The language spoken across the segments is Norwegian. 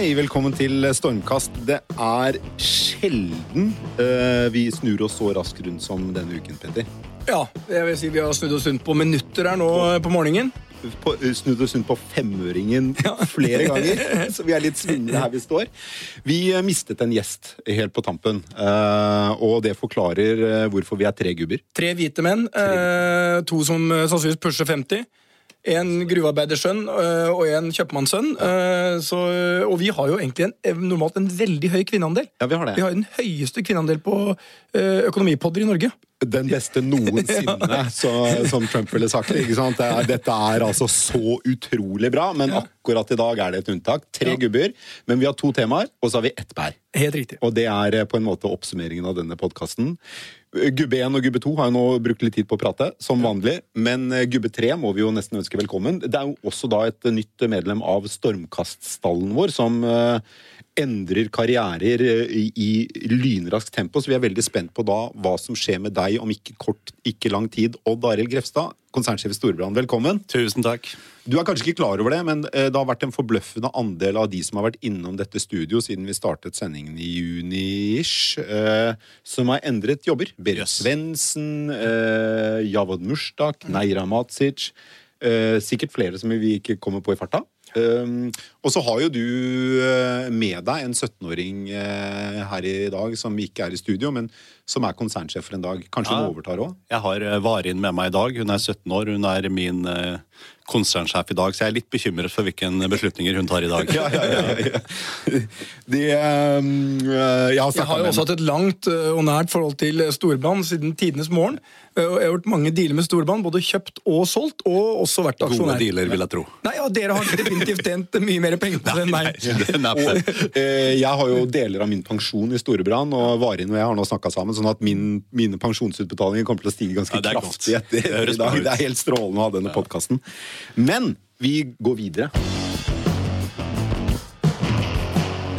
Hei, velkommen til Stormkast. Det er sjelden uh, vi snur oss så raskt rundt som denne uken, Petter. Ja, jeg vil si vi har snudd oss rundt på minutter her nå på, på morgenen. På, eh, snudd oss rundt på femøringen flere ganger, så vi er litt svinnende her vi står. Vi eh, mistet en gjest helt på tampen, uh, og det forklarer eh, hvorfor vi er tre gubber. Tre hvite menn. Eh, to som eh, sannsynligvis pusher 50. En gruvearbeidersønn eh, og en kjøpmannssønn. Eh, så, og vi har jo egentlig en, eh, normalt en veldig høy kvinneandel. Ja, vi har det. Vi har den høyeste kvinneandel på økonomipodder i Norge. Den beste noensinne, så, som Trump ville sagt. Ikke sant? Dette er altså så utrolig bra, men akkurat i dag er det et unntak. Tre Ja. gubber, men vi har to temaer, og så har vi ett bær. Helt riktig. Og det er på en måte oppsummeringen av denne podkasten. Gubbe 1 og gubbe 2 har jo nå brukt litt tid på å prate, som vanlig. Men eh, gubbe 3 må vi jo nesten ønske velkommen. Det er jo også da et nytt medlem av Stormkaststallen vår, som eh, endrer karrierer eh, i, i lynraskt tempo. Så vi er veldig spent på da hva som skjer med deg om ikke kort, ikke lang tid. Odd Arild Grefstad, konsernsjef i Storebrand, velkommen. Tusen takk. Du er kanskje ikke klar over det, men eh, det har vært en forbløffende andel av de som har vært innom dette studio siden vi startet sendingen i juni-ish, eh, som har endret jobber. Berit Yes. Svendsen, eh, Javod Murstak, Neira Matsic. Eh, sikkert flere som vi ikke kommer på i farta. Um, og så har jo du eh, med deg en 17-åring uh, her i dag som ikke er i studio, men som er konsernsjef for en dag. Kanskje Ja. hun overtar òg? Jeg har eh, Varin med meg i dag. Hun er 17 år. Hun er min eh, konsernsjef i dag, så jeg er litt bekymret for hvilke beslutninger hun tar i dag. Ja, ja, ja, ja. De, um, eh, jeg har Jeg har jo også hatt et langt eh, og nært forhold til Storbrann Storebrand siden tidenes morgen. Eh, og Jeg har gjort mange dealer med Storebrand, både kjøpt og solgt, og også vært aksjonær. Gode dealer, vil jeg tro. Nei, ja, Dere har definitivt tjent mye mer penger på det enn meg. Eh, Jeg har jo deler av min pensjon i Storebrand, og Varin og jeg har nå snakka sammen, sånn at min, mine pensjonsutbetalinger kommer til å stige ganske Ja, kraftig etter i dag. Det er helt strålende å ha denne podkasten. Men vi går videre.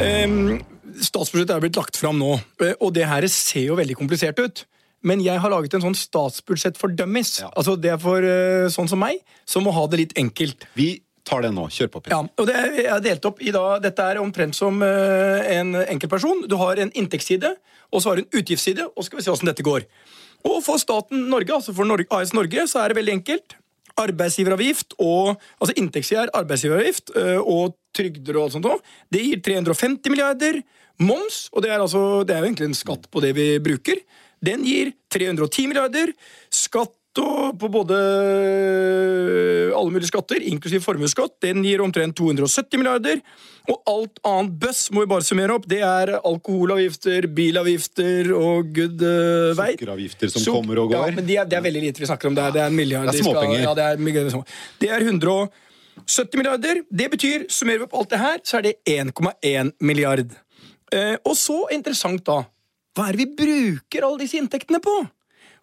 Um, statsbudsjettet er blitt lagt fram nå, eh, og det her ser jo veldig komplisert ut. Men jeg har laget en sånn statsbudsjett for dummies. Ja. Altså Det er for uh, sånn som meg, som må ha det litt enkelt. Vi tar det nå. Kjør på. Ja, og det er, jeg er delt opp i da, Dette er omtrent som uh, en enkeltperson. Du har en inntektsside, og så har du en utgiftsside. og så skal vi se hvordan dette går. Og For staten Norge, altså for Norge, AS Norge, så er det veldig enkelt. Arbeidsgiveravgift og altså inntektssida er arbeidsgiveravgift eh, og trygder og alt sånt. også. Det gir 350 milliarder. Moms, og det er, altså, det er jo egentlig en skatt på det vi bruker, den gir 310 milliarder. Skatt og på både alle mulige skatter, inklusiv formuesskatt, den gir omtrent 270 milliarder. Og alt annet bøss må vi bare summere opp. Det er alkoholavgifter, bilavgifter og gud uh, vei. Sukkeravgifter som Suk- kommer og går. Ja, men de er, det er veldig lite vi snakker om. Det er, det er en milliard. Det er de småpenger. Ja, det er, det er 170 milliarder. Det betyr, summerer vi opp alt det her, så er det 1,1 milliard. Eh, og så interessant, da. Hva er det vi bruker alle disse inntektene på?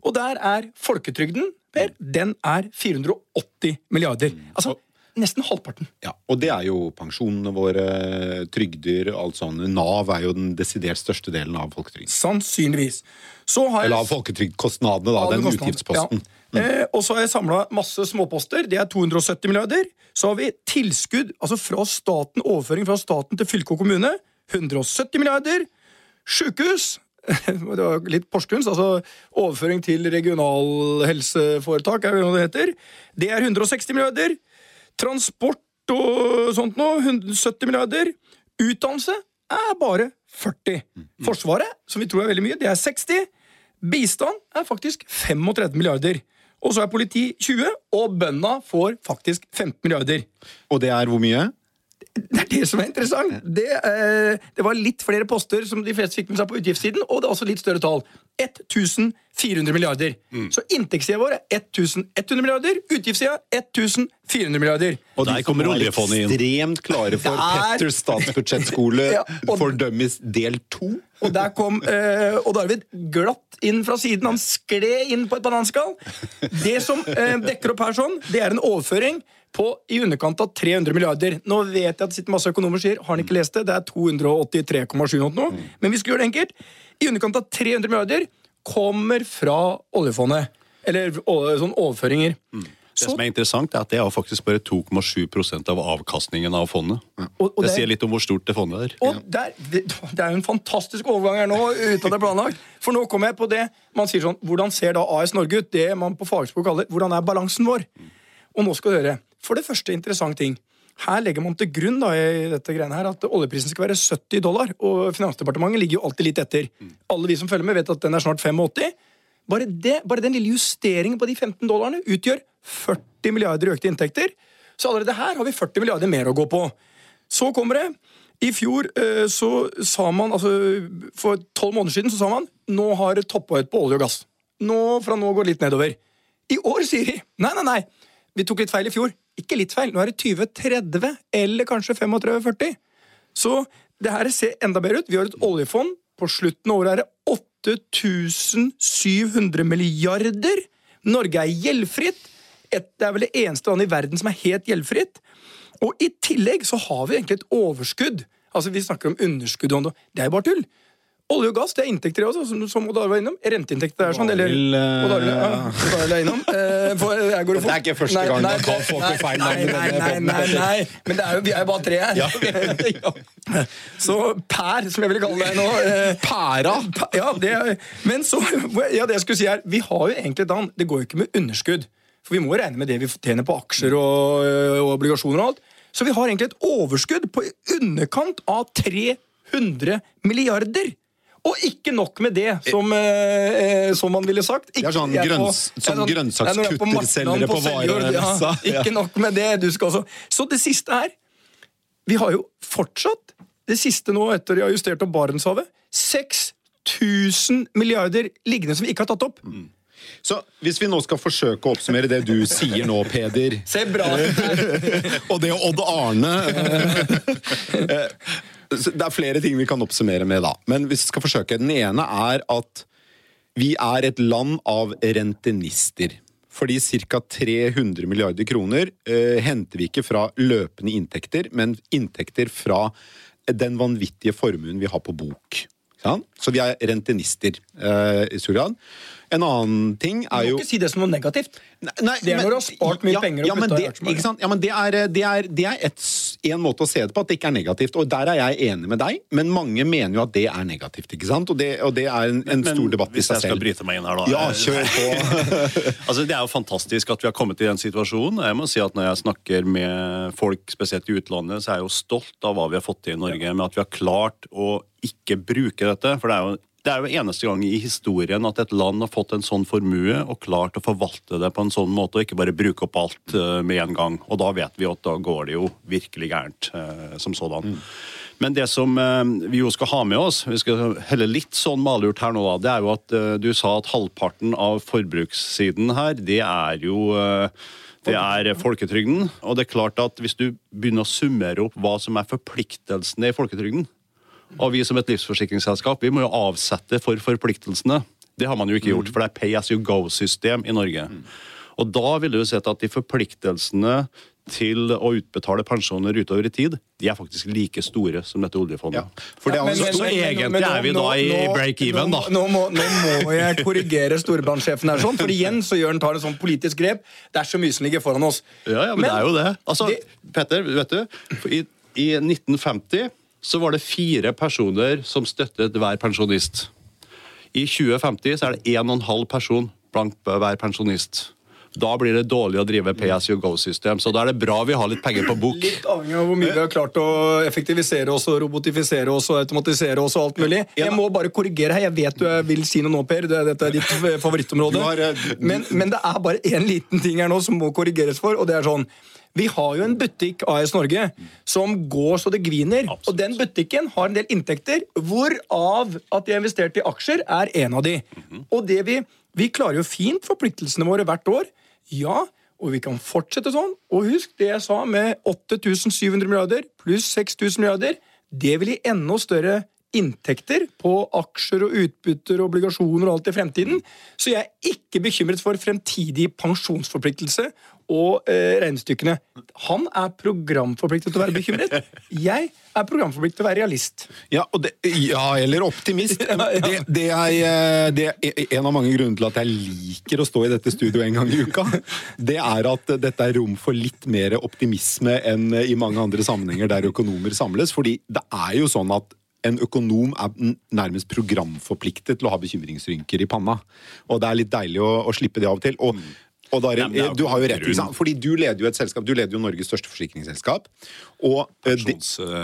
Og der er folketrygden, Per, den er 480 milliarder. Altså nesten halvparten. Ja, og det er jo pensjonene våre, trygder, alt sånn. Nav er jo den desidert største delen av folketrygden. Sannsynligvis. Så har jeg Eller av folketrygdkostnadene, da. Den utgiftsposten. Ja. Eh, og så har jeg samla masse småposter. Det er 270 milliarder. Så har vi tilskudd, altså fra staten, overføring fra staten til fylke og kommune. 170 milliarder. Sjukehus. Det var litt Porsgrunns, altså overføring til regionalhelseforetak, er det hva det heter. Det er 160 milliarder. Transport og sånt nå, 170 milliarder. Utdannelse er bare 40. Forsvaret, som vi tror er veldig mye, det er 60. Bistand er faktisk 35 milliarder. Og så er politi 20, og bøndene får faktisk 15 milliarder. Og det er hvor mye? Det er det som er interessant. Det, eh, det var litt flere poster som de fleste fikk med seg på utgiftssiden, og det er også litt større tall. 1400 milliarder. Så inntektssida vår er 1100 milliarder, utgiftssida 1400 milliarder. Og Der de kommer oljefondet inn. Ekstremt klare for Det er- Petters statsbudsjettskole Ja, og- for dummies del to. Og der kom eh, Odd Arvid glatt inn fra siden. Han skled inn på et bananskall. Det som eh, dekker opp her sånn, det er en overføring på i underkant av 300 milliarder. Nå vet jeg at det sitter masse økonomer sier har han ikke lest det, det er 283,7 nå. Men vi skal gjøre det enkelt. I underkant av 300 milliarder kommer fra oljefondet. Eller sånn overføringer. Det som er interessant, er at det er faktisk bare 2,7% av avkastningen av fondet. Og- og det det- sier litt om hvor stort det fondet er. Og der, det, det er jo en fantastisk overgang her nå, uten at det er planlagt. For nå kommer jeg på det man sier sånn Hvordan ser da AS Norge ut? Det man på fagspråk kaller Hvordan er balansen vår? Og nå skal du høre. For det første interessant ting. Her legger man til grunn da, i dette greiene her, at oljeprisen skal være 70 dollar. Og Finansdepartementet ligger jo alltid litt etter. Alle vi som følger med, vet at den er snart 85. Bare, det, bare den lille justeringen på de 15 dollarene utgjør 40 milliarder i økte inntekter. Så allerede her har vi 40 milliarder mer å gå på. Så kommer det. I fjor eh, så sa man, altså for tolv måneder siden så sa man nå har det toppa ut på olje og gass. Nå, fra nå går det litt nedover. I år sier de nei, nei, nei. Vi tok litt feil i fjor. Ikke litt feil. Nå er det 2030 eller kanskje 35-40. Så det her ser enda bedre ut. Vi har et oljefond. På slutten av året er det 8700 milliarder. Norge er gjeldfritt. Et, det er vel det eneste landet i verden som er helt gjeldfritt. Og i tillegg så har vi egentlig et overskudd. Altså Vi snakker om underskudd. Det er jo bare tull. Olje og gass det er inntekter, også, som, som Odd Arve var innom. Renteinntekter er sånn. Eller, eh, Odd Arve ja, er innom. Eh, for går og Det er ikke første gang nei, kan få til feil Nei, nei, nei, nei, nei. Men det er jo, vi er jo bare tre her. Så Per, som jeg ville kalle deg nå eh, Pæra! Ja, det men så Ja, det jeg skulle si er Vi har jo egentlig annet Det går jo ikke med underskudd. For vi må regne med det vi tjener på aksjer og, og obligasjoner og alt. Så vi har egentlig et overskudd på i underkant av 300 milliarder. Og ikke nok med det, som, eh, eh, som man ville sagt. Det er sånn Ikke- grønns- på- som sånn- grønnsakskutter jeg er på på Seljord, varemessa. Ja, ikke nok med det. Du skal også. Så det siste her Vi har jo fortsatt, det siste nå etter de har justert opp Barentshavet, 6000 milliarder liggende som vi ikke har tatt opp. Så hvis vi nå skal forsøke å oppsummere det du sier nå, Peder Se bra ut. Og det Odd Arne eh, Det er flere ting vi kan oppsummere med, da. Men hvis vi skal forsøke. Den ene er at vi er et land av rentenister. Fordi ca. 300 milliarder kroner eh, henter vi ikke fra løpende inntekter, men inntekter fra den vanvittige formuen vi har på bok. Så vi er rentenister eh, grad. En annen ting er jo Du må ikke si det som noe negativt. Nei, nei, Det er når du har spart mye ja, penger og ja, putta i det, aksjemarkedet. Ja, men det er, det er, det er et, en måte å se det på, at det ikke er negativt. Og der er jeg enig med deg, men mange mener jo at det er negativt. ikke sant? Og det, og det er en, en stor debatt i seg selv. hvis jeg skal bryte meg inn her, da. Ja, kjør på. altså, det er jo fantastisk at vi har kommet i den situasjonen. Jeg må si at Når jeg snakker med folk, spesielt i utlandet, så er jeg jo stolt av hva vi har fått til i Norge. Med at vi har klart å ikke bruke dette. For det er jo det er jo eneste gang i historien at et land har fått en sånn formue og klart å forvalte det på en sånn måte, og ikke bare bruke opp alt eh, med en gang. Og da vet vi at da går det jo virkelig gærent eh, som sådan. Men det som eh, vi jo skal ha med oss, vi skal helle litt sånn malurt her nå, da, det er jo at du sa at halvparten av forbrukssiden her, det er jo det er folketrygden. Og det er klart at hvis du begynner å summere opp hva som er forpliktelsene i folketrygden, og vi som et livsforsikringsselskap vi må jo avsette for forpliktelsene. Det har man jo ikke gjort, for det er pay as you go-system i Norge. Og da ville du sett at de forpliktelsene til å utbetale pensjoner utover i tid, de er faktisk like store som dette oljefondet. Ja, for det er Men- altså, men- så men- egentlig nå- er vi da i break-even, da. Nå, nå, må, nå må jeg korrigere storebrannsjefen her, sånn, for igjen så gjør han tar en sånn politisk grep. Det er så mye som ligger foran oss. Ja, ja, men, det er jo det. Altså, det- Petter, vet du, i, i 1950 så var det fire personer som støttet hver pensjonist. I 2050 så er det en og en halv person blant hver pensjonist. Da blir det dårlig å drive PSU go-system, så da er det bra vi har litt penger på bok. Litt avhengig av hvor mye vi har klart å effektivisere oss og robotifisere oss og automatisere oss og alt mulig. Jeg må bare korrigere her. Jeg vet du vil si noe nå, Per. Dette er ditt favorittområde. Eh, Men, men det er bare én liten ting her nå som må korrigeres for, og det er sånn vi har jo en butikk, AS Norge, som går så det gviner. Og den butikken har en del inntekter, hvorav at de har investert i aksjer, er en av de. Og det vi, vi klarer jo fint forpliktelsene våre hvert år. Ja, og vi kan fortsette sånn. Og husk det jeg sa med 8700 milliarder pluss 6000 milliarder. Det vil gi enda større inntekter på aksjer og utbytter og obligasjoner og alt i fremtiden. Så jeg er ikke bekymret for fremtidig pensjonsforpliktelse og eh, regnestykkene. Han er programforpliktet til å være bekymret. Jeg er programforpliktet til å være realist. Ja, det, ja eller optimist. Ja, ja. Det, det, er, eh, det er en av mange grunner til at jeg liker å stå i dette studioet en gang i uka. Det er at dette er rom for litt mer optimisme enn i mange andre sammenhenger der økonomer samles. fordi det er jo sånn at en økonom er nærmest programforpliktet til å ha bekymringsrynker i panna. Og det er litt deilig å, å slippe det av og til. Og, og der, er jo du har jo rett, grunn. fordi du leder jo et selskap, du leder jo Norges største forsikringsselskap. Og eh.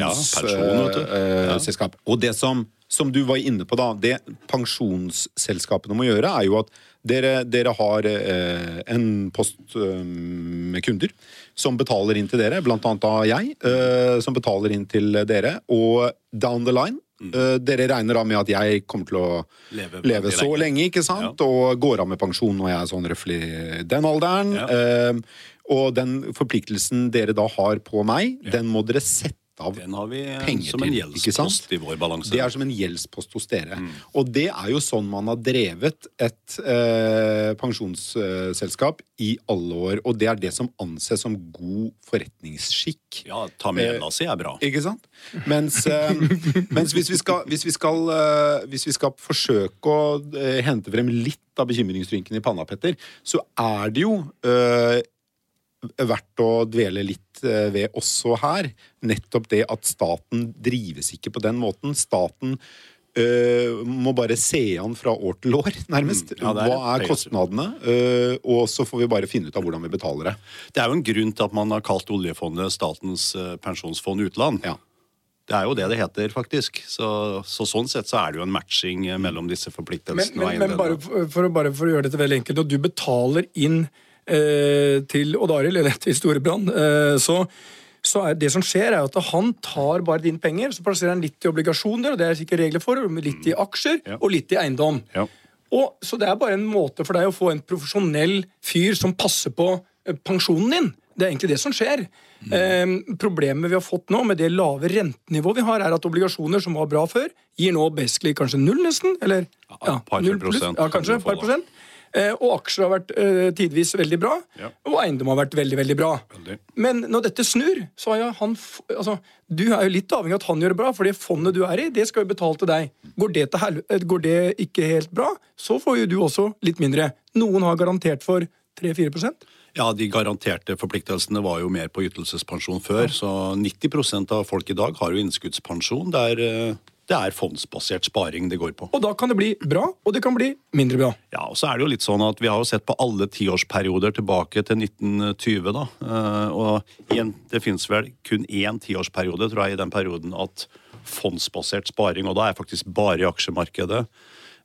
Ja, pensjon, vet du. Ja. pensjonsselskap. Og det som, som du var inne på, da, det pensjonsselskapene må gjøre, er jo at dere, dere har eh, en post eh, med kunder som betaler inn til dere, blant annet da jeg, eh, som betaler inn til dere. Og down the line eh, Dere regner da med at jeg kommer til å Leve leve, så lenge. ikke sant? Og går av med pensjon når jeg er sånn røftlig den alderen. Ja. Uh, og den forpliktelsen dere da har på meg, den må dere sette av Den har vi eh, penger som en til, gjeldspost i vår balanse. Det er som en gjeldspost hos dere. Og det er jo sånn man har drevet et eh, pensjonsselskap i alle år. Og det er det som anses som god forretningsskikk. Ja, ta med gjelda si er bra. Ikke sant? Mens, eh, mens hvis, vi skal, hvis, vi skal, eh, hvis vi skal forsøke å eh, hente frem litt av bekymringsrynken i panna, Petter, så er det jo eh, verdt å dvele litt eh, ved også her. Nettopp det at staten drives ikke på den måten. Staten Uh, må bare se an fra år til år, nærmest. Mm, ja, er Hva er kostnadene? Uh, og så får vi bare finne ut av hvordan vi betaler det. Det er jo en grunn til at man har kalt oljefondet Statens pensjonsfond utland. Ja. Det er jo det det heter, faktisk. Så, så sånn sett så er det jo en matching mellom disse forpliktelsene. men, men, men bare, for, for, å- bare for å gjøre dette veldig enkelt, og du betaler inn til Odd Arild, eller til Storebrand, eh, så, så er det som skjer, er at han tar bare dine penger, så plasserer han litt i obligasjoner, og det er sikkert regler for, litt i aksjer, Ja. og litt i eiendom. Ja. Og, så det er bare en måte for deg å få en profesjonell fyr som passer på eh, pensjonen din. Det er egentlig det som skjer. Eh, problemet vi har fått nå med det lave rentenivået vi har, er at obligasjoner som var bra før, gir nå basically kanskje null, nesten. Eller Ja, ja par, null pluss. Ja, kanskje et par prosent. Eh, og aksjer har vært eh, tidvis veldig bra, Ja. og eiendom har vært veldig veldig bra. Veldig. Men når dette snur, så er han altså, Du er jo litt avhengig av at han gjør det bra, for det fondet du er i, det skal jo betale til deg. Går det, til eh, går det ikke helt bra, så får jo du også litt mindre. Noen har garantert for 3-4% Ja, De garanterte forpliktelsene var jo mer på ytelsespensjon før. Så 90% av folk i dag har jo innskuddspensjon. Der eh, det er fondsbasert sparing det går på. Og da kan det bli bra, og det kan bli mindre bra. Ja, og så er det jo litt sånn at Vi har jo sett på alle tiårsperioder tilbake til 1920. da, eh, og Det finnes vel kun én tiårsperiode tror jeg, i den perioden at fondsbasert sparing, og da er faktisk bare i aksjemarkedet,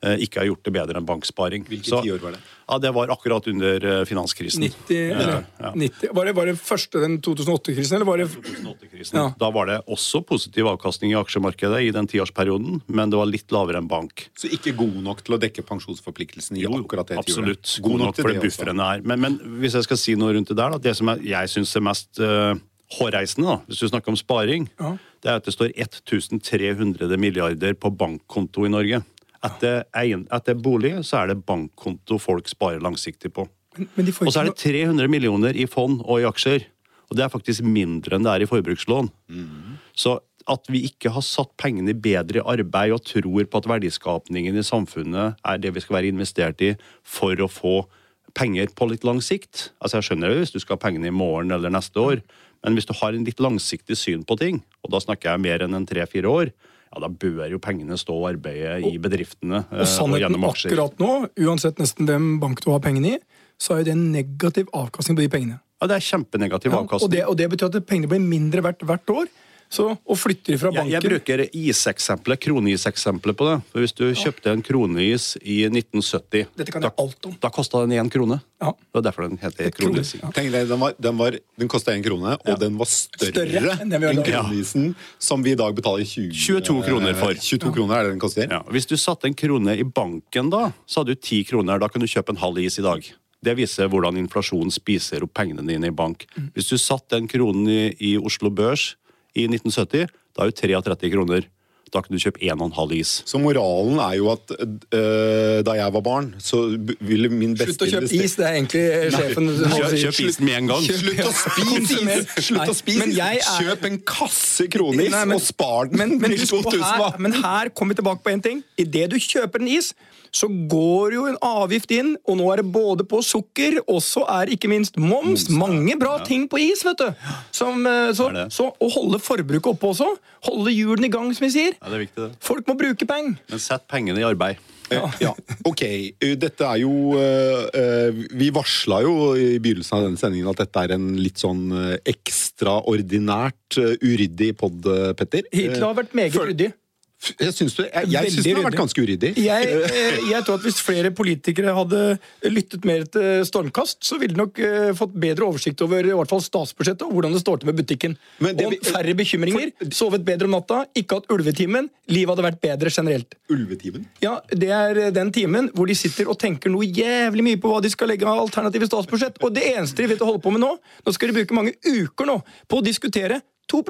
ikke har gjort det bedre enn banksparing. Hvilke Så- tiår var det? Ja, Det var akkurat under eh, finanskrisen. 90, eller, ja. 90. Var, det, var det første den 2008-krisen, eller var det 2008-krisen. Ja. Da var det også positiv avkastning i aksjemarkedet i den tiårsperioden, men det var litt lavere enn bank. Så ikke god nok til å dekke pensjonsforpliktelsen i akkurat det tiåret? Absolutt. God nok nok for det bufferen er. Men, men hvis jeg skal si noe rundt det der, da, det som er, jeg syns er mest uh, hårreisende, da, hvis du snakker om sparing, Ja. det er at det står 1300 milliarder på bankkonto i Norge. Etter, etter bolig så er det bankkonto folk sparer langsiktig på. Men Og så er det 300 millioner i fond og i aksjer. Og det er faktisk mindre enn det er i forbrukslån. Så at vi ikke har satt pengene bedre i arbeid og tror på at verdiskapningen i samfunnet er det vi skal være investert i for å få penger på litt lang sikt. Altså Jeg skjønner det hvis du skal ha pengene i morgen eller neste år, men hvis du har en litt langsiktig syn på ting, og da snakker jeg mer enn en tre-fire år, ja, da bør jo pengene stå og arbeide i bedriftene Og, Og sannheten og akkurat nå, uansett nesten hvem bank du har pengene i, så er jo det en negativ avkastning på de pengene. Ja, Det er kjempenegativ Ja, og, avkastning. det, og det betyr at pengene blir mindre verdt hvert år. Så, og flytter fra Jeg, banken jeg bruker iseksempelet, kroneis-eksempelet på det. For Hvis du kjøpte en kroneis i 1970, Dette kan da, jeg alt om. da kosta den én krone. Ja. Det var derfor den heter kroneis. Ja. Tenk deg, Den, var, den, var, den kosta én krone, og den var større, Større enn enn kronisen som vi i dag betaler 20, 22 kroner for. 22 kroner er det den koster? Ja. Hvis du satte en krone i banken da, så hadde du ti kroner. Da kunne du kjøpe en halv is i dag. Det viser hvordan inflasjonen spiser opp pengene dine i bank. Hvis du satte den kronen i, i Oslo Børs i 1970, da er jo 33 kroner. Da kan du kjøpe en og en halv is. Så moralen er jo at øh, da jeg var barn, så ville min beste Slutt å kjøpe is, det er egentlig sjefen Nei, Kjøp, kjøp isen med en gang. Slutt å spise is! Slutt å spise is! er- Kjøp en kasse kronis Nei, men- og spar den Men, men, til 2000, her, men her kommer vi tilbake på en ting. Idet du kjøper en is, så går jo en avgift inn, og nå er det både på sukker, og så er ikke minst moms. Mange bra ting på is, vet du. Som, eh, så, så å holde forbruket oppe også, holde hjulene i gang, som vi sier. Ja, det er viktig, det. Folk må bruke penger. Men sett pengene i arbeid. Ja. Ja, ok. Eh, Dette er jo eh, Vi varsla jo i begynnelsen av denne sendingen at dette er en litt sånn ekstraordinært uryddig pod, Petter. Hittil har vært meget ryddig. Jeg syns jeg, jeg Veldig syns har vært ganske uryddig. Jeg, eh, jeg tror at Hvis flere politikere hadde lyttet mer til Stormkast, så ville de nok eh, fått bedre oversikt over i hvert fall statsbudsjettet og hvordan det står til med butikken. Det og færre bekymringer, sovet bedre om natta, ikke hatt ulvetimen. Livet hadde vært bedre generelt. Ulvetimen. Ja, Det er eh, den timen hvor de sitter og tenker noe jævlig mye på hva de skal legge av alternative statsbudsjett. Og det eneste de vet å holde på med nå, nå skal de bruke mange uker nå på å diskutere 2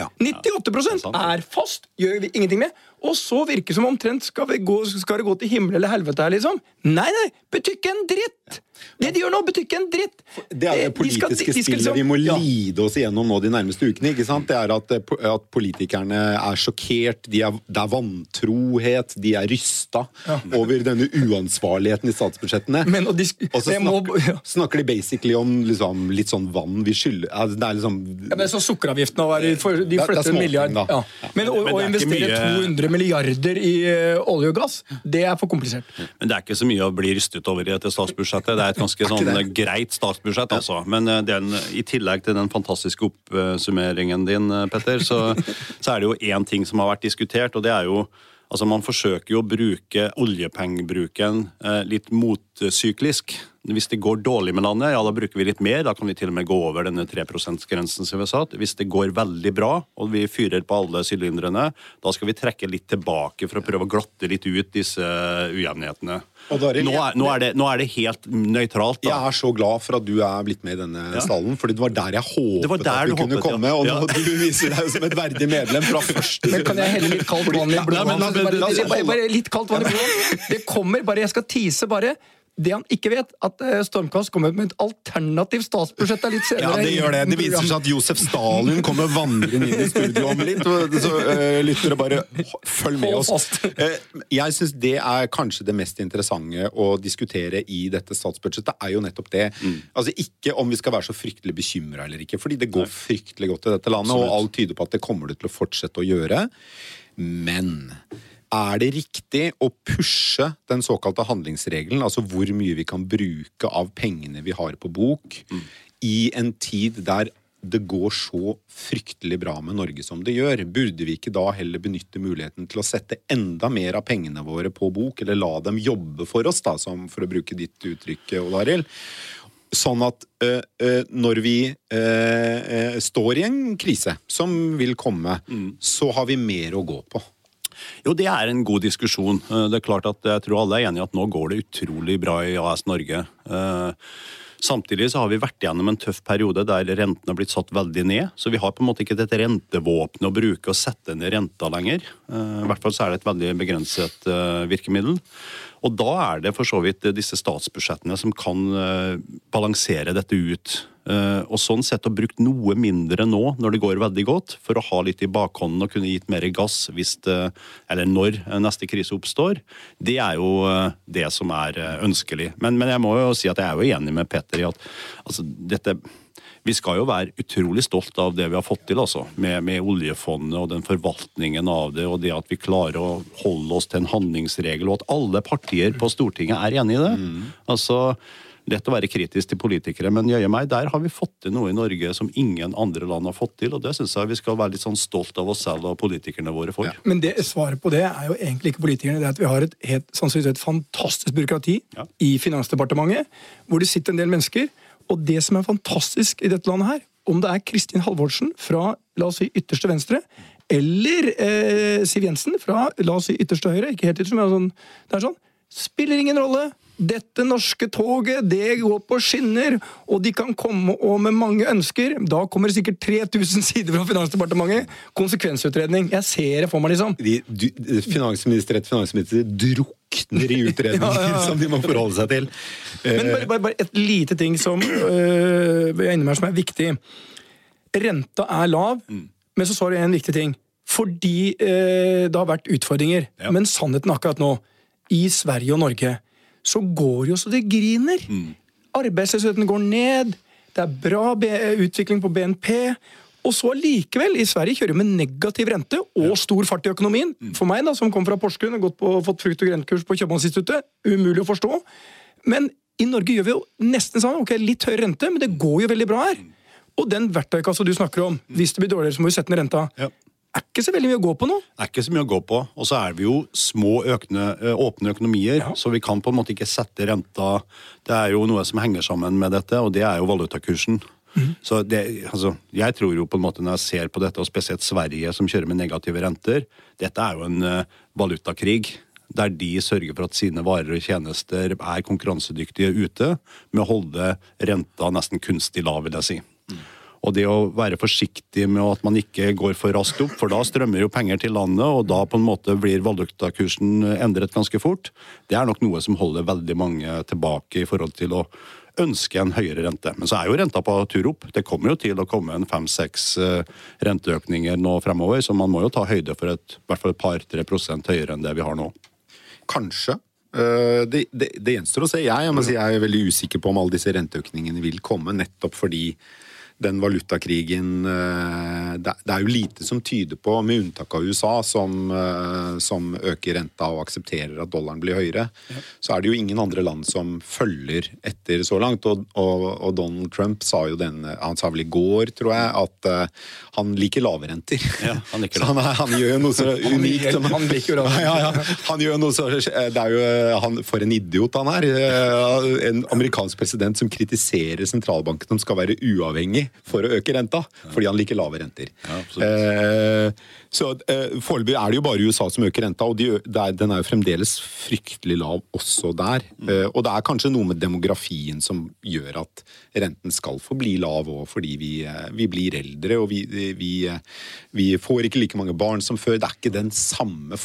Ja. 98 sant. er fast, gjør vi ingenting med. Og så virker det som omtrent skal, vi gå, skal det gå til himmel eller helvete her, liksom. Nei, nei, betyr ikke en dritt! Det de gjør nå, betyr ikke en dritt! Det er det politiske de skal- de skal spillet liksom- vi må Ja. lide oss igjennom nå de nærmeste ukene. ikke sant? Det er at, eh, at politikerne er sjokkert, de er, det er vantrohet, de er rysta over denne uansvarligheten i statsbudsjettene. Men og, Og så snakker, må- ja. snakker de basically om liksom, litt sånn vann vi skylder altså, Det er liksom Ja, men så Sukkeravgiften er De er- er flytter en milliard. Ja. Men å, Men det er ikke investere mye- 200 milliarder i eh, olje og gass, det er for komplisert. Men det er ikke så mye å bli rystet over i dette statsbudsjettet. Det er et ganske sånn greit statsbudsjett, altså. Men eh, den, i tillegg til den fantastiske oppsummeringen din, eh, Petter, så, så er det jo én ting som har vært diskutert, og det er jo Altså, Man forsøker jo å bruke oljepengebruken eh, litt motsyklisk. Hvis det går dårlig med landet, ja, da bruker vi litt mer. Da kan vi til og med gå over denne 3 %-grensen som vi har satt. Hvis det går veldig bra, og vi fyrer på alle sylindrene, da skal vi trekke litt tilbake for å prøve å glatte litt ut disse ujevnhetene. Og Daril, Nå er, nå, er det, nå er det helt nøytralt. Jeg er så glad for at du er blitt med i denne Ja. stallen, fordi det var der jeg håpet der at du du kunne håpet, ja. komme. Og nå Ja. du viser deg som et verdig medlem fra første Men kan jeg helle litt kaldt vann i blodet? men bare, bare, litt kaldt vann i blodet. Det kommer bare, Jeg skal tease bare. Det han ikke vet, at eh, Stormkast kommer med et alternativt statsbudsjett litt litt Ja, det gjør det. Det viser seg at Josef Stalin kommer vandrende inn i studio om litt. Så uh, lyttere, bare følg med oss. Eh, jeg syns det er kanskje det mest interessante å diskutere i dette statsbudsjettet, er jo nettopp det. Altså Ikke om vi skal være så fryktelig bekymra eller ikke, fordi det går fryktelig godt i dette landet, og alt tyder på at det kommer det til å fortsette å gjøre. Men er det riktig å pushe den såkalte handlingsregelen, altså hvor mye vi kan bruke av pengene vi har på bok, i en tid der det går så fryktelig bra med Norge som det gjør? Burde vi ikke da heller benytte muligheten til å sette enda mer av pengene våre på bok, eller la dem jobbe for oss, da, som for å bruke ditt uttrykk, Odd Arild? Sånn at øh, øh, når vi øh, står i en krise, som vil komme, så har vi mer å gå på. Jo, det er en god diskusjon. Eh, Det er klart at Jeg tror alle er enige at nå går det utrolig bra i AS Norge. Eh, Samtidig så har vi vært gjennom en tøff periode der rentene har blitt satt veldig ned. Så vi har på en måte ikke dette rentevåpenet å bruke og sette ned renta lenger. Eh, I hvert fall så er det et veldig begrenset virkemiddel. Og da er det for så vidt disse statsbudsjettene som kan balansere dette ut. Eh, og sånn sett å brukt noe mindre nå når det går veldig godt, for å ha litt i bakhånden og kunne gitt mer gass hvis det, eller når neste krise oppstår, det er jo eh, det som er eh, ønskelig. Men, men jeg må jo si at jeg er jo enig med Petter i at altså, dette vi skal jo være utrolig stolt av det vi har fått til, altså. Med, med oljefondet og den forvaltningen av det, og det at vi klarer å holde oss til en handlingsregel, og at alle partier på Stortinget er enig i det. Altså, Lett å være kritisk til politikere, men jøye meg, der har vi fått til noe i Norge som ingen andre land har fått til, og det syns jeg vi skal være litt sånn stolt av oss selv og politikerne våre for. Men det, svaret på det er jo egentlig ikke politikerne. Det er at vi har et, helt, sannsynligvis et fantastisk byråkrati Ja. i Finansdepartementet, hvor det sitter en del mennesker. Og det som er fantastisk i dette landet her, om det er Kristin Halvorsen fra la oss si ytterste venstre, eller eh, Siv Jensen fra la oss si ytterste høyre, ikke helt ytterste, men sånn, det er sånn, spiller ingen rolle. Dette norske toget det går på skinner, og de kan komme og med mange ønsker. Da kommer det sikkert 3000 sider fra Finansdepartementet. Konsekvensutredning. Jeg ser det for meg, liksom. De, du, finansminister etter finansminister drukner i utredninger Ja, ja, ja. som de må forholde seg til. Men bare, bare, bare et lite ting som øh, med som er viktig. Renta er lav, Mm. men så sa du en viktig ting. Fordi øh, det har vært utfordringer. Men sannheten akkurat nå, i Sverige og Norge, så går jo så det griner. Mm. Arbeidsløsheten går ned, det er bra utvikling på BNP. Og så allikevel, i Sverige kjører vi med negativ rente og stor fart i økonomien. Mm. For meg, da, som kom fra Porsgrunn og på, fått frukt- og grøntkurs på Kjøpmannsinstituttet, umulig å forstå. Men i Norge gjør vi jo nesten sånn. Ok, litt høy rente, men det går jo veldig bra her. Og den verktøykassa du snakker om, hvis det blir dårligere, så må vi sette ned renta. Ja. Er ikke så veldig mye å gå på nå. Det er ikke så mye å gå på. Og så er vi jo små, økne, åpne økonomier, Ja. så vi kan på en måte ikke sette renta Det er jo noe som henger sammen med dette, og det er jo valutakursen. Så det, altså, Jeg tror jo på en måte når jeg ser på dette, og spesielt Sverige som kjører med negative renter Dette er jo en uh, valutakrig. Der de sørger for at sine varer og tjenester er konkurransedyktige ute, med å holde renta nesten kunstig lav, vil jeg si. Og det å være forsiktig med at man ikke går for raskt opp, for da strømmer jo penger til landet, og da på en måte blir valutakursen endret ganske fort, det er nok noe som holder veldig mange tilbake i forhold til å ønske en høyere rente. Men så er jo renta på tur opp. Det kommer jo til å komme en fem-seks eh, renteøkninger nå fremover, så man må jo ta høyde for et, i hvert fall et par-tre prosent høyere enn det vi har nå. Kanskje. Eh, Det, det, det gjenstår å se. Jeg, jeg, si, jeg er veldig usikker på om alle disse renteøkningene vil komme, nettopp fordi den valutakrigen eh, Det er jo lite som tyder på, med unntak av USA, som, eh, som øker renta og aksepterer at dollaren blir høyere, så er det jo ingen andre land som følger etter så langt. Og, og, og Donald Trump sa jo den Han sa vel i går, tror jeg, at eh, han liker lave renter. Ja, han liker det. han, han gjør noe så unikt som Han liker jo lave ja, ja. Han gjør noe så Det er jo han, For en idiot han er. En amerikansk president som kritiserer sentralbanken som skal være uavhengig for å øke renta, fordi han liker lave renter. Ja. Eh, så eh, Foreløpig er det jo bare USA som øker renta, og de, den er jo fremdeles fryktelig lav også der. Eh, og det er kanskje noe med demografien som gjør at renten skal forbli lav òg, fordi vi, vi blir eldre og vi, vi, vi får ikke like mange barn som før. Det er ikke den samme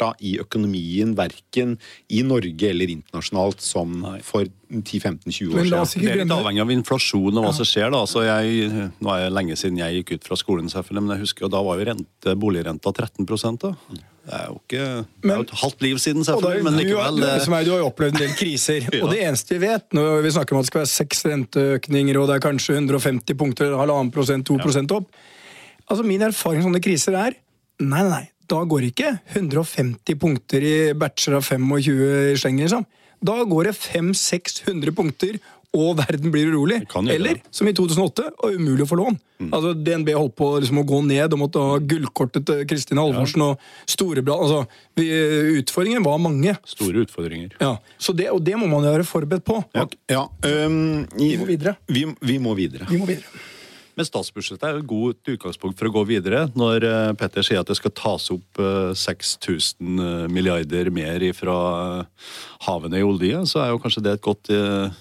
farta i økonomien, verken i Norge eller internasjonalt, som Nei. for 10-15-20 år siden. Det er litt avhengig av inflasjon og hva som skjer. da. Altså jeg, nå er det lenge siden jeg gikk ut fra skolen, selvfølgelig, men jeg husker jo da var jo rente, boligrenta 13 da. Det er jo ikke det er jo et halvt liv siden, selvfølgelig, men likevel du, eh, som er, du har jo opplevd en del kriser. Ja. Og det eneste vi vet, når vi snakker om at det skal være seks renteøkninger, og det er kanskje 150 punkter, halvannen prosent, to prosent opp Altså Min erfaring med sånne kriser er nei, nei, nei. Da går det ikke 150 punkter i batcher av 25 slenger, liksom. Da går det 500-600 punkter, og verden blir urolig. Eller det. som i 2008, og umulig å få lån. Altså DNB holdt på liksom, å gå ned og måtte ha gullkortet til Kristin Halvorsen og Storebrand. Altså, vi- utfordringen var mange. store utfordringer. Ja, så det, Og det må man være forberedt på. Ja. Ja, Um, i- Vi må videre. Vi, vi må videre. Vi må videre. Men statsbudsjettet er jo et godt utgangspunkt for å gå videre. Når eh, Petter sier at det skal tas opp eh, 6000 milliarder mer fra havene i olje, så er jo kanskje det et godt eh,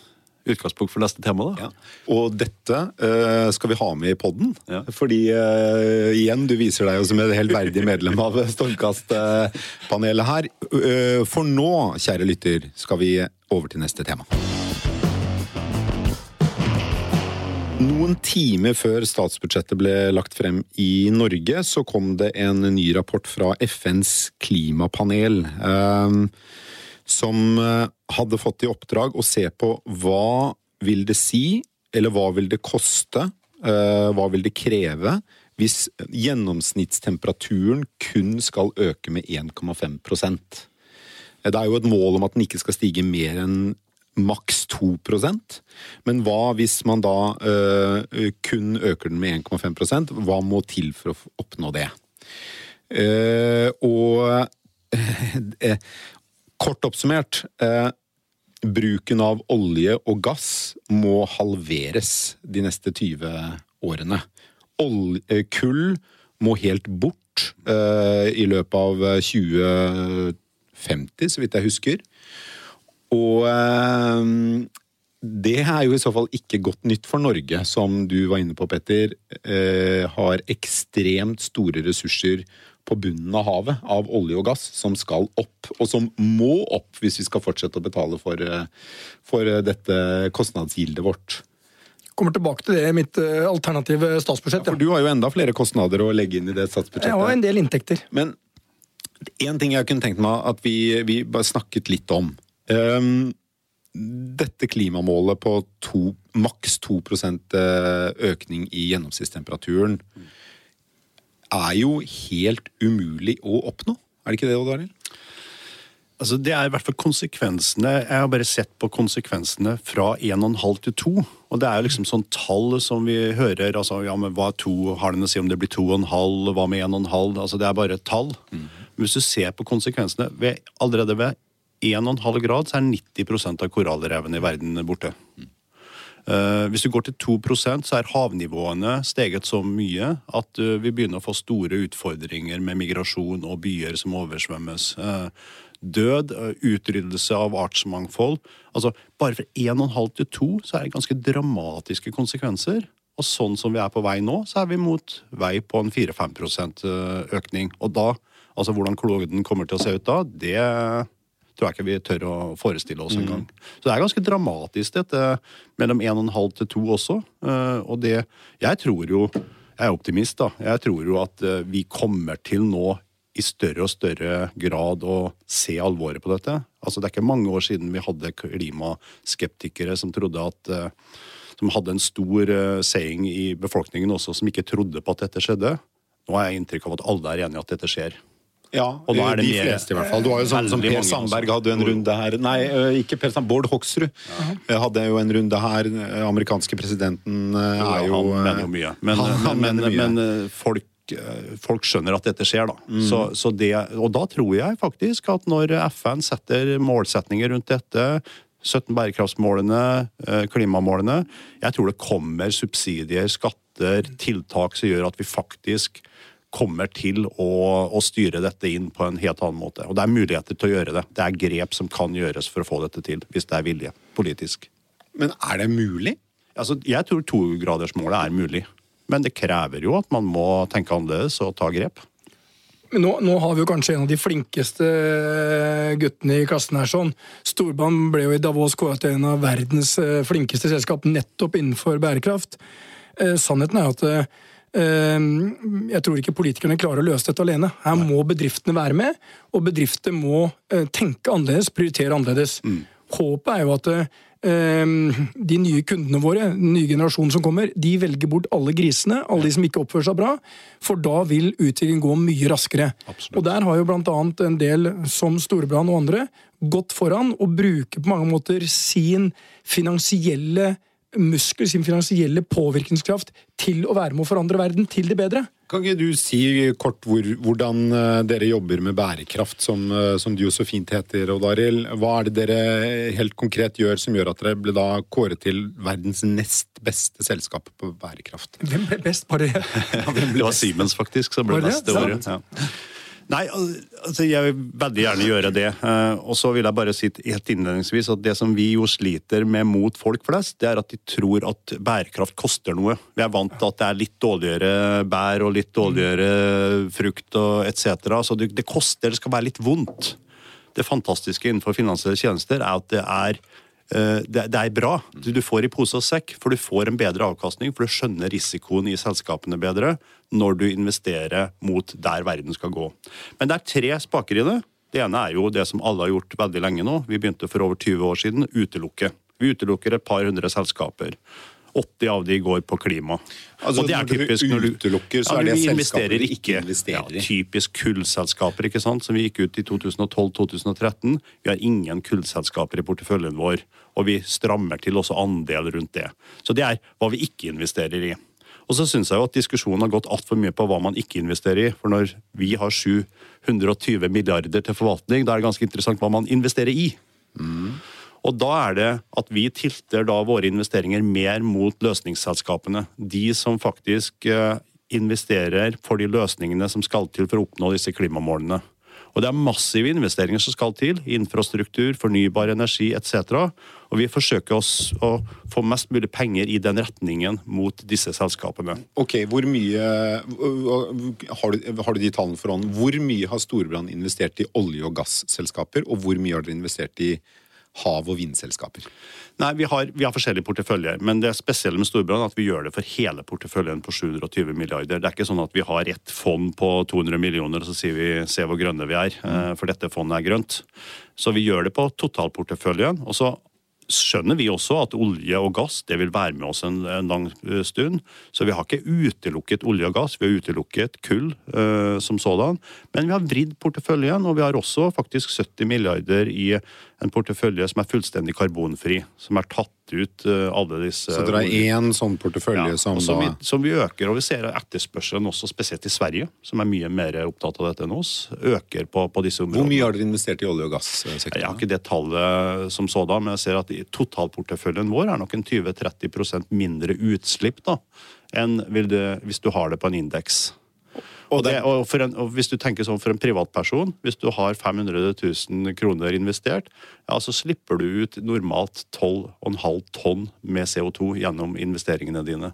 utgangspunkt for neste tema. da. Ja. Og dette uh, skal vi ha med i podden. Ja. Fordi uh, igjen, du viser deg jo som et helt verdig medlem av Stormkast-panelet her. Uh, for nå, kjære lytter, skal vi over til neste tema. Noen timer før statsbudsjettet ble lagt frem i Norge, så kom det en ny rapport fra FNs klimapanel. eh, som eh, hadde fått i oppdrag å se på hva vil det si, eller hva vil det koste, eh, hva vil det kreve, hvis gjennomsnittstemperaturen kun skal øke med 1,5% Det er jo et mål om at den ikke skal stige mer enn maks 2% Men hva hvis man da uh, kun øker den med 1,5% Hva må til for å oppnå det? Uh, og uh, kort oppsummert Bruken av olje og gass må halveres de neste 20 årene. Olje, kull må helt bort i løpet av 2050, så vidt jeg husker. Og eh, det er jo i så fall ikke godt nytt for Norge, som du var inne på, Petter. Eh, har ekstremt store ressurser på bunnen av havet av olje og gass som skal opp, og som må opp hvis vi skal fortsette å betale for, eh, for dette kostnadsgildet vårt. Kommer tilbake til det i mitt alternative statsbudsjett. Ja, for du har jo enda flere kostnader å legge inn i det statsbudsjettet. Jeg har en del inntekter. Men en ting jeg kunne tenkt meg at vi, vi bare snakket litt om. Um, dette klimamålet på to, maks 2 eh, økning i gjennomsnittstemperaturen er jo helt umulig å oppnå. Er det ikke det, Odd Arild? Altså, det er i hvert fall konsekvensene. Jeg har bare sett på konsekvensene fra 1,5 til 2. Og det er jo liksom sånn tall som vi hører. altså, ja, men Hva er 2? Har den å si om det blir 2,5? Hva med 1,5? Altså, det er bare et tall. Mm. Hvis du ser på konsekvensene ved, Allerede ved 1,5 grad så er 90% av korallrevene i verden borte. Uh, hvis du går til 2% så er havnivåene steget så mye at uh, vi begynner å få store utfordringer med migrasjon og byer som oversvømmes. Uh, død, utryddelse av artsmangfold. Altså, bare fra 1,5 til 2 så er det ganske dramatiske konsekvenser. Og sånn som vi er på vei nå, så er vi mot vei på en 4-5% økning. Og da, altså hvordan kloden kommer til å se ut da, det tror jeg ikke vi tør å forestille oss engang. Mm. Så det er ganske dramatisk, dette mellom 1,5 til 2 også. Eh, og det Jeg tror jo Jeg er optimist, da. Jeg tror jo at eh, vi kommer til nå i større og større grad å se alvoret på dette. Altså, det er ikke mange år siden vi hadde klimaskeptikere som trodde at eh, som hadde en stor saying i befolkningen også, som ikke trodde på at dette skjedde. Nå har jeg inntrykk av at alle er enige i at dette skjer. Ja, og da er det de mer, fleste i hvert fall. Du har jo sånn som Per Sandberg hadde en runde her Nei, ikke Per Sandberg, Bård Hoksrud uh -huh. hadde jo en runde her. Amerikanske presidenten er jo Han mener jo mye. Men, men, men, men, men folk, folk skjønner at dette skjer, da. Mm. Så, så det, og da tror jeg faktisk at når FN setter målsetninger rundt dette 17 bærekraftsmålene, klimamålene. Jeg tror det kommer subsidier, skatter, tiltak som gjør at vi faktisk kommer til å, å, styre dette inn på en helt annen måte. Og det er muligheter til å gjøre det. Det er grep som kan gjøres for å få dette til, hvis det er vilje politisk. Men er det mulig? Altså, jeg tror togradersmålet er mulig. Men det krever jo at man må tenke annerledes og ta grep. Men nå, nå, har vi jo kanskje en av de flinkeste guttene i klassen her. sånn. Storbanen ble jo i Davos kåret til en av verdens eh, flinkeste selskap nettopp innenfor bærekraft. Eh, sannheten er at eh, jeg tror ikke politikerne klarer å løse dette alene. Her må bedriftene være med, og bedrifter må eh, tenke annerledes, prioritere annerledes. Mm. Håpet er jo at ehm, de nye kundene våre, den nye generasjonen som kommer, de velger bort alle grisene, alle de som ikke oppfører seg bra, for da vil utviklingen gå mye raskere. Absolutt. Og Der har jo bl.a. en del, som Storebrand og andre, gått foran og bruker på mange måter sin finansielle muskler, sin finansielle påvirkningskraft til å være med å forandre verden til det bedre. Kan ikke du si kort hvor, hvordan eh, dere jobber med bærekraft, som, eh, som det jo så fint heter, Odd Arild. Hva er det dere helt konkret gjør som gjør at dere ble da kåret til verdens nest beste selskap på bærekraft? Hvem ble best? på det? det var Siemens, faktisk, som ble best det året. Ja. Nei, altså jeg vil veldig gjerne gjøre det. Eh, og så vil jeg bare si helt innledningsvis at det som vi jo sliter med mot folk flest, det er at de tror at bærekraft koster noe. Vi er vant til at det er litt dårligere bær og litt dårligere frukt og etc. Så det, det koster, det skal være litt vondt. Det fantastiske innenfor finansielle tjenester er at det er det, det, er bra. Du får i pose og sekk, for du får en bedre avkastning. For du skjønner risikoen i selskapene bedre når du investerer mot der verden skal gå. Men det er tre spaker i det. Det ene er jo det som alle har gjort veldig lenge nå. Vi begynte for over 20 år siden. Utelukke. Vi utelukker et par hundre selskaper. 80 av de går på klima. Altså, og det er typisk når du utelukker, så ja, er det selskaper vi ikke investerer i. Ja, typisk kullselskaper, ikke sant, som vi gikk ut i 2012-2013. Vi har ingen kullselskaper i porteføljen vår, og vi strammer til også andel rundt det. Så det er hva vi ikke investerer i. Og så syns jeg jo at diskusjonen har gått altfor mye på hva man ikke investerer i. For når vi har 720 milliarder til forvaltning, da er det ganske interessant hva man investerer i. Mm. Og da er det at vi tilter da våre investeringer mer mot løsningsselskapene. De som faktisk eh, investerer for de løsningene som skal til for å oppnå disse klimamålene. Og det er massive investeringer som skal til. Infrastruktur, fornybar energi etc. Og vi forsøker oss å få mest mulig penger i den retningen mot disse selskapene. Ok, hvor mye Har du, har du de tallene for hånden? Hvor mye har Storebrand investert i olje- og gasselskaper, og hvor mye har dere investert i hav- og vindselskaper? Nei, vi har, vi har, forskjellige porteføljer, men det spesielle med Storbrann er at vi gjør det for hele porteføljen på 720 milliarder. Det er ikke sånn at vi har ett fond på 200 millioner og så sier vi se hvor grønne vi er, mm. for dette fondet er grønt. Så vi gjør det på totalporteføljen. og så skjønner vi også at olje og gass det vil være med oss en, en lang eh, stund. Så vi har ikke utelukket olje og gass, vi har utelukket kull øh, som sådan. Men vi har vridd porteføljen, og vi har også faktisk 70 milliarder i en portefølje som er fullstendig karbonfri. Som er tatt ut uh, alle disse Så dere har én sånn portefølje ja, som, som, vi, som vi øker, og vi ser etterspørselen også spesielt i Sverige, som er mye mer opptatt av dette enn oss, øker på, på disse områdene. Hvor mye har dere investert i olje- og gassektoren? Jeg har ikke det tallet som sådan, men jeg ser at totalporteføljen vår er nok en 20-30% mindre utslipp da, enn det, hvis du har det på en indeks. Og, det, og, en, og, hvis du tenker sånn for en privatperson, hvis du har 500 000 kroner investert, ja, så slipper du ut normalt 12,5 tonn med CO2 gjennom investeringene dine.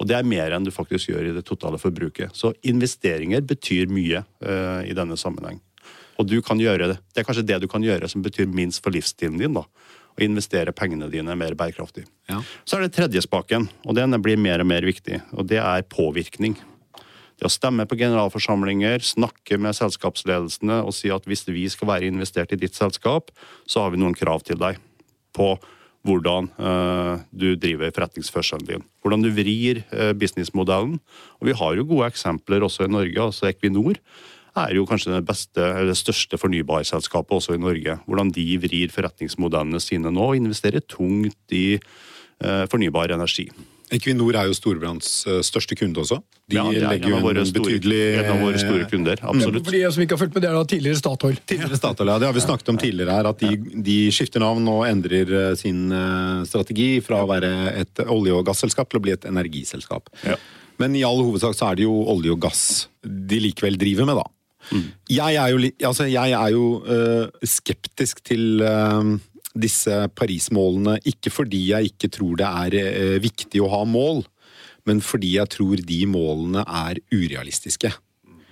Og det er mer enn du faktisk gjør i det totale forbruket. Så investeringer betyr mye uh, i denne sammenheng. Og du kan gjøre det. Det er kanskje det du kan gjøre som betyr minst for livsstilen din. da å investere pengene dine mer bærekraftig. Ja. Så er det tredje spaken, og den blir mer og mer viktig. og Det er påvirkning. Det å stemme på generalforsamlinger, snakke med selskapsledelsene og si at hvis vi skal være investert i ditt selskap, så har vi noen krav til deg på hvordan uh, du driver forretningsførselen din. Hvordan du vrir uh, businessmodellen. Og vi har jo gode eksempler også i Norge. altså Equinor er jo kanskje det, beste, det største fornybarselskapet også i Norge. Hvordan de vrir forretningsmodellene sine nå og investerer tungt i uh, fornybar energi. Equinor er jo Storebrands eh, største kunde også. De ja, legger jo en, en betydelig En av våre store kunder, absolutt. For de som ikke har fulgt med, det er da tidligere Statoil. Tidligere Statoil, ja. Det har vi snakket om tidligere her, at de, de skifter navn og endrer eh, sin eh, strategi fra å være et olje- og gasselskap til å bli et energiselskap. Ja. Men i all hovedsak så er det jo olje og gass de likevel driver med, da. Mm. Jeg er jo, altså, jeg er jo uh, skeptisk til uh, disse Paris-målene ikke fordi jeg ikke tror det er eh, viktig å ha mål, men fordi jeg tror de målene er urealistiske.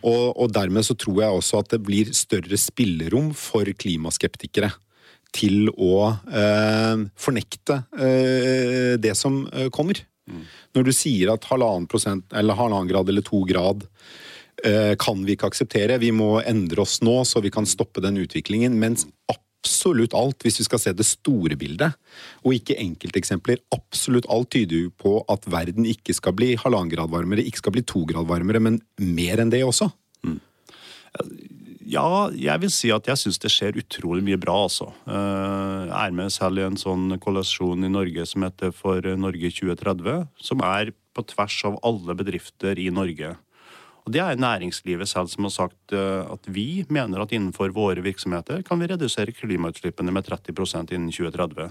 Og, og, dermed så tror jeg også at det blir større spillerom for klimaskeptikere til å eh, fornekte eh, det som eh, kommer. Mm. Når du sier at halvannen prosent, eller halvannen grad eller to grad eh, kan vi ikke akseptere, vi må endre oss nå så vi kan stoppe den utviklingen. mens absolutt alt, hvis vi skal se det store bildet, og ikke enkelteksempler. Absolutt alt tyder jo på at verden ikke skal bli halvannen grad varmere, ikke skal bli to grad varmere, men mer enn det også. Mm. Ja, jeg vil si at jeg syns det skjer utrolig mye bra, altså. Eh, jeg er med selv i en sånn kollasjon i Norge som heter For Norge 2030, som er på tvers av alle bedrifter i Norge. Og Det er næringslivet selv som har sagt eh, at vi mener at innenfor våre virksomheter kan vi redusere klimautslippene med 30% innen 2030.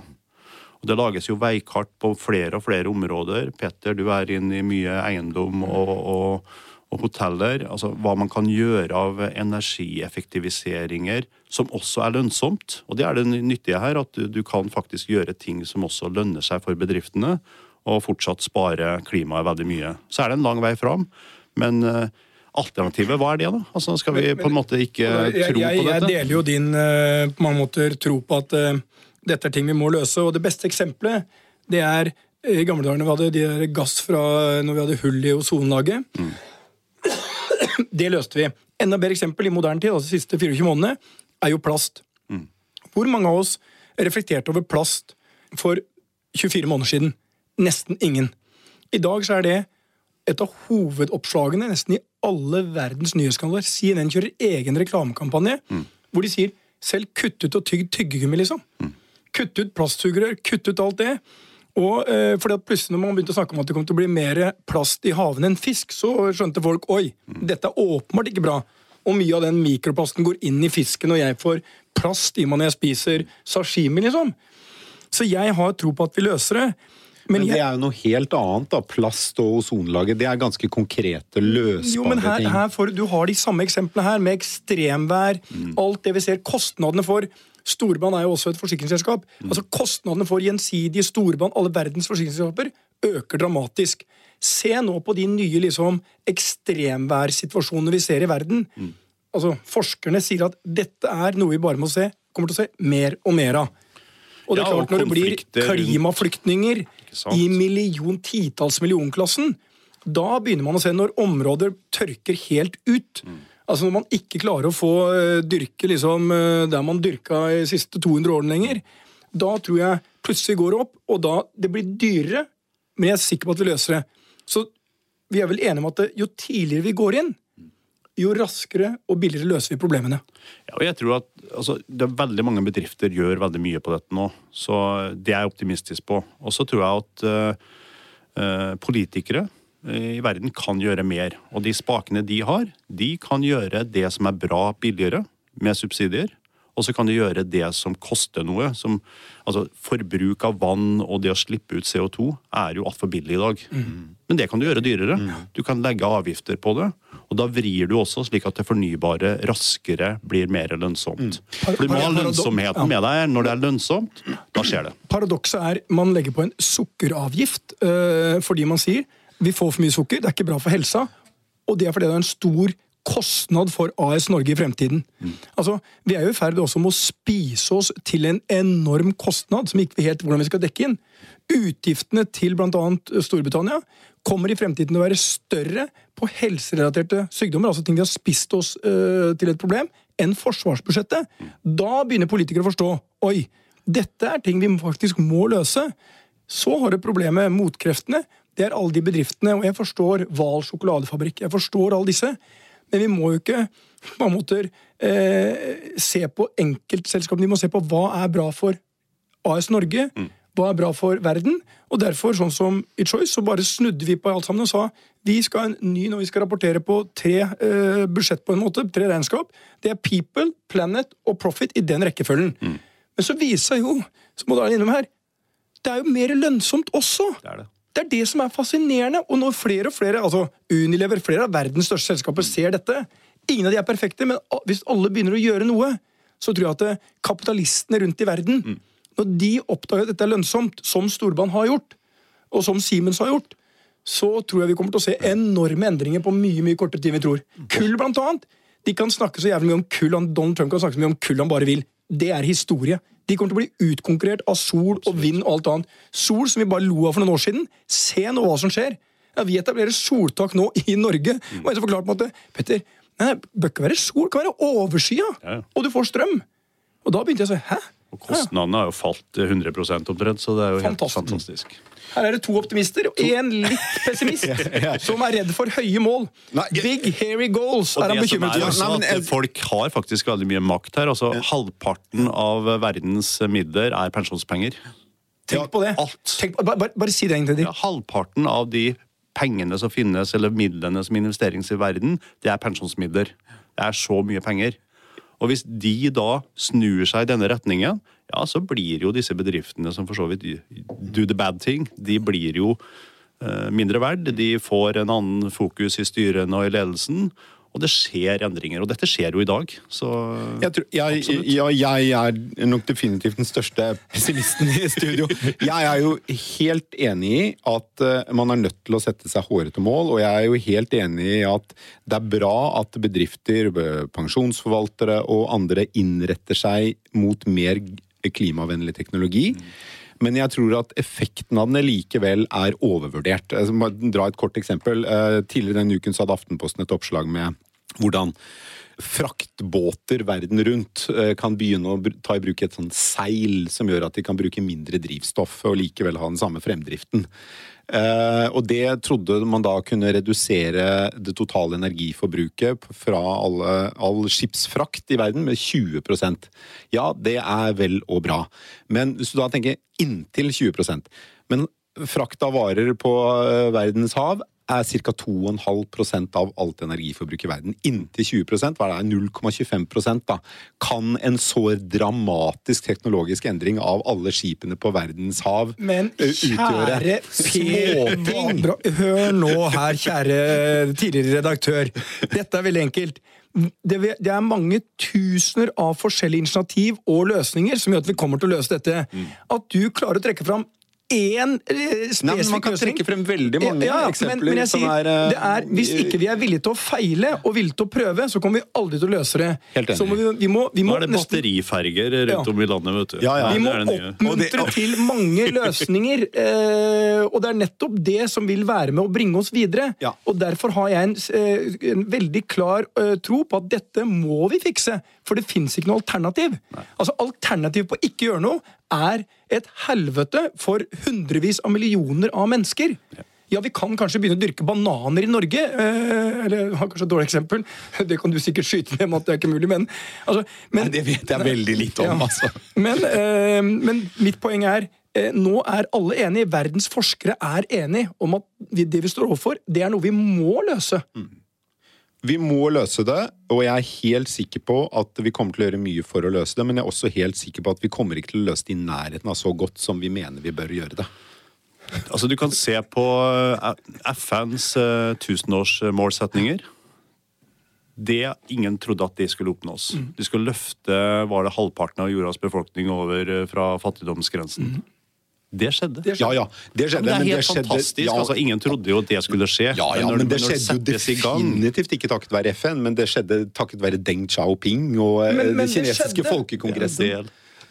Og Det lages jo veikart på flere og flere områder. Petter, du er inne i mye eiendom og, og, og hoteller. Altså hva man kan gjøre av energieffektiviseringer som også er lønnsomt. Og det er det nyttige her, at du, kan faktisk gjøre ting som også lønner seg for bedriftene, og fortsatt spare klimaet veldig mye. Så er det en lang vei fram. Men uh, alternativet, hva er det, da? Altså, skal vi på en måte ikke jeg, tro jeg, på dette? Jeg deler jo din uh, på mange måter tro på at uh, dette er ting vi må løse. Og det beste eksempelet det er i gamle dager vi hadde de der gass fra når vi hadde hull i ozonlaget. Mm. Det løste vi. Enda bedre eksempel i moderne tid, altså de siste 24 månedene, er jo plast. Mm. Hvor mange av oss reflekterte over plast for 24 måneder siden? Nesten ingen. I dag så er det et av hovedoppslagene nesten i alle verdens nyhetskanaler. CNN kjører egen reklamekampanje mm. hvor de sier 'selv kutt ut og tygg tyggegummi', liksom. Mm. Kutt ut plastsugerør, kutt ut alt det. Og eh, fordi at plutselig når man begynte å snakke om at det kom til å bli mer plast i havene enn fisk, så skjønte folk oi, mm. dette er åpenbart ikke bra. Og mye av den mikroplasten går inn i fisken, og jeg får plast i meg når jeg spiser sashimi, liksom. Så jeg har tro på at vi løser det. Men, Men det er jo noe helt annet. da. Plast og ozonlaget. Det er ganske konkrete, løsbare Jo, men her, ting. her for, Du har de samme eksemplene her, med ekstremvær. Mm. Alt det vi ser. Kostnadene for Storbrann er jo også et forsikringsselskap. Mm. Altså Kostnadene for gjensidige storbrann, alle verdens forsikringsselskaper, øker dramatisk. Se nå på de nye liksom, ekstremværsituasjonene vi ser i verden. Mm. Altså, Forskerne sier at dette er noe vi bare må se, kommer til å se mer og mer av. Og det er Ja, klart Når det blir klimaflyktninger? I million, titalls millionklassen, da begynner man å se når områder tørker helt ut. Altså Når man ikke klarer å få eh, dyrke liksom, eh, der man dyrka de siste 200 årene lenger, da tror jeg plutselig går det opp, og da det blir dyrere, men jeg er sikker på at vi løser det. Så vi er vel enige om at jo tidligere vi går inn, jo raskere og billigere løser vi problemene. Ja, og jeg tror at altså, det er Veldig mange bedrifter gjør veldig mye på dette nå, så det er jeg optimistisk på. Og så tror jeg at uh, politikere eh, i verden kan gjøre mer. Og de spakene de har, de kan gjøre det som er bra billigere, med subsidier. Og så kan de gjøre det som koster noe. Som, altså Forbruk av vann og det å slippe ut CO2 er jo altfor billig i dag. Men det kan du gjøre dyrere. Du kan legge avgifter på det. Og da vrir du også slik at det fornybare raskere blir mer lønnsomt. For du må ha lønnsomheten med deg. Når det er lønnsomt, da skjer det. Paradokset er man legger på en sukkeravgift øh, fordi man sier vi får for mye sukker, det er ikke bra for helsa. Og det er fordi det er en stor kostnad for AS Norge i fremtiden. Altså, Vi er jo i ferd også med å spise oss til en enorm kostnad som ikke vi helt hvordan vi skal dekke inn. Utgiftene til bl.a. Storbritannia kommer i fremtiden til å være større på helserelaterte sykdommer, altså ting vi har spist oss øh, til et problem, enn forsvarsbudsjettet. Da begynner politikere å forstå oi, dette er ting vi faktisk må løse. Så har du problemet motkreftene. Det er alle de bedriftene, og jeg forstår Hval sjokoladefabrikk. Jeg forstår alle disse. Men vi må jo ikke på en måte eh, se på enkeltselskapene. Vi må se på hva er bra for AS Norge, hva er bra for verden. Og derfor, sånn som i Choice, så bare snudde vi på alt sammen og sa vi skal ha en ny når vi skal rapportere på tre eh, budsjett på en måte, tre regnskap. Det er People, Planet og Profit i den rekkefølgen. Men så viser jo, som du Arne er innom her, det er jo mer lønnsomt også. Det er det. Det er det som er fascinerende. Og når flere og flere, altså Unilever, flere av verdens største selskaper ser dette Ingen av de er perfekte, men hvis alle begynner å gjøre noe, så tror jeg at eh, kapitalistene rundt i verden Når de oppdager at dette er lønnsomt, som Storbanen har gjort, og som Siemens har gjort, så tror jeg vi kommer til å se enorme endringer på mye mye kortere tid vi tror. Kull, blant annet. De kan snakke så jævlig mye om kull, Donald Trump kan snakke så mye om kull han bare vil. Det er historie. De kommer til å bli utkonkurrert av sol og vind og alt annet. Sol som vi bare lo av for noen år siden. Se nå hva som skjer. Ja, Vi etablerer soltak nå i Norge. Og en som forklarte meg at Petter, nei, det bør ikke være sol, det kan være overskya, Ja. og du får strøm. Og da begynte jeg å si hæ? Og kostnadene har jo falt 100% omtrent, så det er jo helt Fantastisk. fantastisk. Her er det to optimister og én litt pessimist som er redd for høye mål. Nei, Big hairy goals Og er han bekymret for. også Nei, men Folk har faktisk veldig mye makt her. altså Halvparten av verdens midler er pensjonspenger. Tenk på det. alt. Tenk, bare, bare, bare si det en gang til. Ja, halvparten av de pengene som finnes, eller midlene som investeres i verden, det er pensjonsmidler. Det er så mye penger. Og hvis de da snur seg i denne retningen, ja, så blir jo disse bedriftene som for så vidt do the bad thing, de blir jo eh, mindre verd. De får en annen fokus i styrene og i ledelsen. Og det skjer endringer. Og dette skjer jo i dag. Så Jeg, tror, jeg, ja, jeg er nok definitivt den største pessimisten i studio. Jeg er jo helt enig i at eh, man er nødt til å sette seg hårete mål, og jeg er jo helt enig i at det er bra at bedrifter, pensjonsforvaltere og andre innretter seg mot mer klimavennlig teknologi. Men jeg tror at effekten av den likevel er overvurdert. Jeg må dra et kort eksempel. Eh, Tidligere denne uken så hadde Aftenposten et oppslag med hvordan fraktbåter verden rundt eh, kan begynne å ta i bruk et sånt seil som gjør at de kan bruke mindre drivstoff og likevel ha den samme fremdriften. Eh, og det trodde man da kunne redusere det totale energiforbruket fra alle, all skipsfrakt i verden med 20% Ja, det er vel og bra. Men hvis du da tenker inntil 20% Men frakt av varer på eh, verdens hav er ca. 2,5% av alt energiforbruk i verden. Inntil 20 hva er det, 0,25% da, kan en så dramatisk teknologisk endring av alle skipene på verdens hav Men eh, utgjøre kjære Per Hør nå her, kjære tidligere redaktør. Dette er veldig enkelt. Det, det er mange tusener av forskjellige initiativ og løsninger som gjør at vi kommer til å løse dette. At du klarer å trekke fram én spesifikk Nei, men Man kan løsning trekke frem veldig mange ja, ja, eksempler men, men jeg som sier, er, eh, det er Hvis ikke vi er villige til å feile og villige til å prøve, så kommer vi aldri til å løse det. Helt enig. Så må vi, vi må, vi Nå er det nesten- batteriferger rundt Ja. om i landet, vet du. Ja, ja. vi må oppmuntre Og det- til mange løsninger. Eh, og det er nettopp det som vil være med å bringe oss videre. Ja. Og derfor har jeg en, eh, en veldig klar eh, tro på at dette må vi fikse. For det fins ikke noe alternativ. Altså Alternativ på å ikke gjøre noe er et helvete for hundrevis av millioner av mennesker. Ja, vi kan kanskje begynne å dyrke bananer i Norge. Eh, eller har kanskje et dårlig eksempel. Det kan du sikkert skyte ned med at det er ikke mulig, men, altså, men Nei, det vet jeg veldig litt om, Ja. altså. Men, eh, men mitt poeng er eh, nå er alle enige, verdens forskere er enige om at det vi står overfor, det er noe vi må løse. Vi må løse det, og jeg er helt sikker på at vi kommer til å gjøre mye for å løse det, men jeg er også helt sikker på at vi kommer ikke til å løse det i nærheten av så godt som vi mener vi bør gjøre det. Altså, du kan se på eh, FNs uh, tusenårsmålsetninger. Det ingen trodde at de skulle oppnås. Mm. De skulle løfte var det halvparten av jordas befolkning over eh, fra fattigdomsgrensen. Det skjedde. det Det Ja, ja, det skjedde. men det er men helt skjedde- fantastisk. ja, altså, ingen trodde jo at det skulle skje. Ja, ja, når- men det når skjedde jo definitivt ikke takket være FN, men det skjedde takket være Deng Xiaoping og eh, Men- men det det kinesiske skjedde. folkekongressen. Del.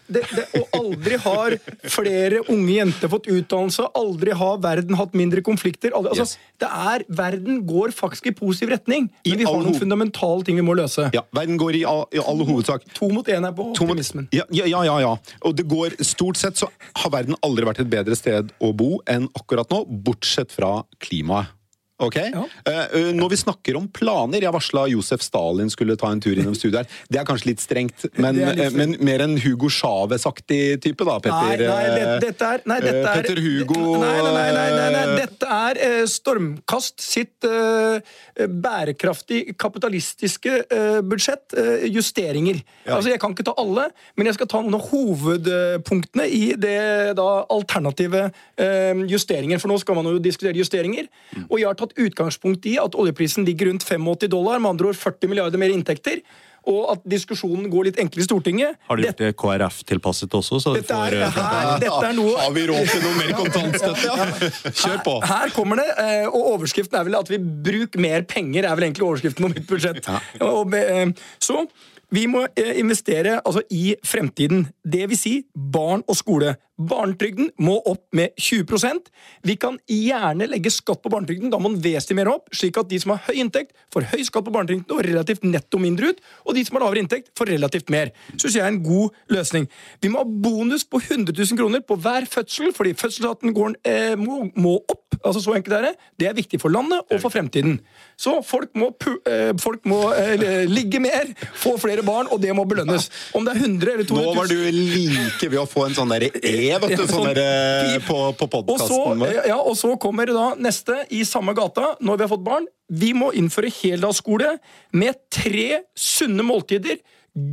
Det, det, og aldri har flere unge jenter fått utdannelse, aldri har verden hatt mindre konflikter. Aldri, altså, Yes. det er, Verden går faktisk i positiv retning, I men vi har noen fundamentale ting vi må løse. Ja, verden går i all, i all hovedsak To mot én er på optimismen. Ja, ja, ja, ja, ja. Og det går Stort sett så har verden aldri vært et bedre sted å bo enn akkurat nå, bortsett fra klimaet. Ok? Ja. Eh, eh, når vi snakker om planer Jeg varsla Josef Stalin skulle ta en tur innom studio her. Det er kanskje litt strengt, men, litt strengt. men mer en Hugo Chávez-aktig type, da, Petter. Nei, nei, det, Eh, dette er nei, dette eh, er, Petter Hugo nei, nei, nei, nei, nei, nei. eh, Dette er uh, Stormkast sitt eh, bærekraftig kapitalistiske eh, budsjett. justeringer. justeringer. Altså, Jeg kan ikke ta alle, men jeg skal ta noen av hovedpunktene i det da alternative eh, justeringer. For nå skal man jo diskutere justeringer. Mm. Og jeg har tatt utgangspunkt i at oljeprisen ligger rundt 85 dollar, med andre ord 40 milliarder mer inntekter. Og at diskusjonen går litt enklere i Stortinget. Har du gjort det KrF-tilpasset også? Så Dette får, er, eh, her, dette er noe Har vi råd til noe mer kontantstøtte? Kjør på! Her kommer det, eh, og overskriften er vel at vi bruker mer penger, er vel egentlig overskriften på mitt budsjett. Og, eh, Så vi må investere altså, i fremtiden. Det vil si barn og skole. Barnetrygden må opp med 20% Vi kan gjerne legge skatt på barnetrygden, da må den vesentlig mer opp, slik at de som har høy inntekt, får høy skatt på barnetrygden og relativt netto mindre ut, og de som har lavere inntekt, får relativt mer. Syns jeg er en god løsning. Vi må ha bonus på 100 000 kroner på hver fødsel, fordi fødselsraten eh, må, må opp. Altså Så enkelt er det. Det er viktig for landet og for fremtiden. Så folk må, eh, folk må eh, ligge mer, få flere barn, og det må belønnes. Om det er 100 eller 200 000 Nå var du like ved å få en sånn derre vet du, sånn sånn på, på så, podkasten vår. ja, og så kommer da neste i samme gata, når vi har fått barn. Vi må innføre heldagsskole med tre sunne måltider,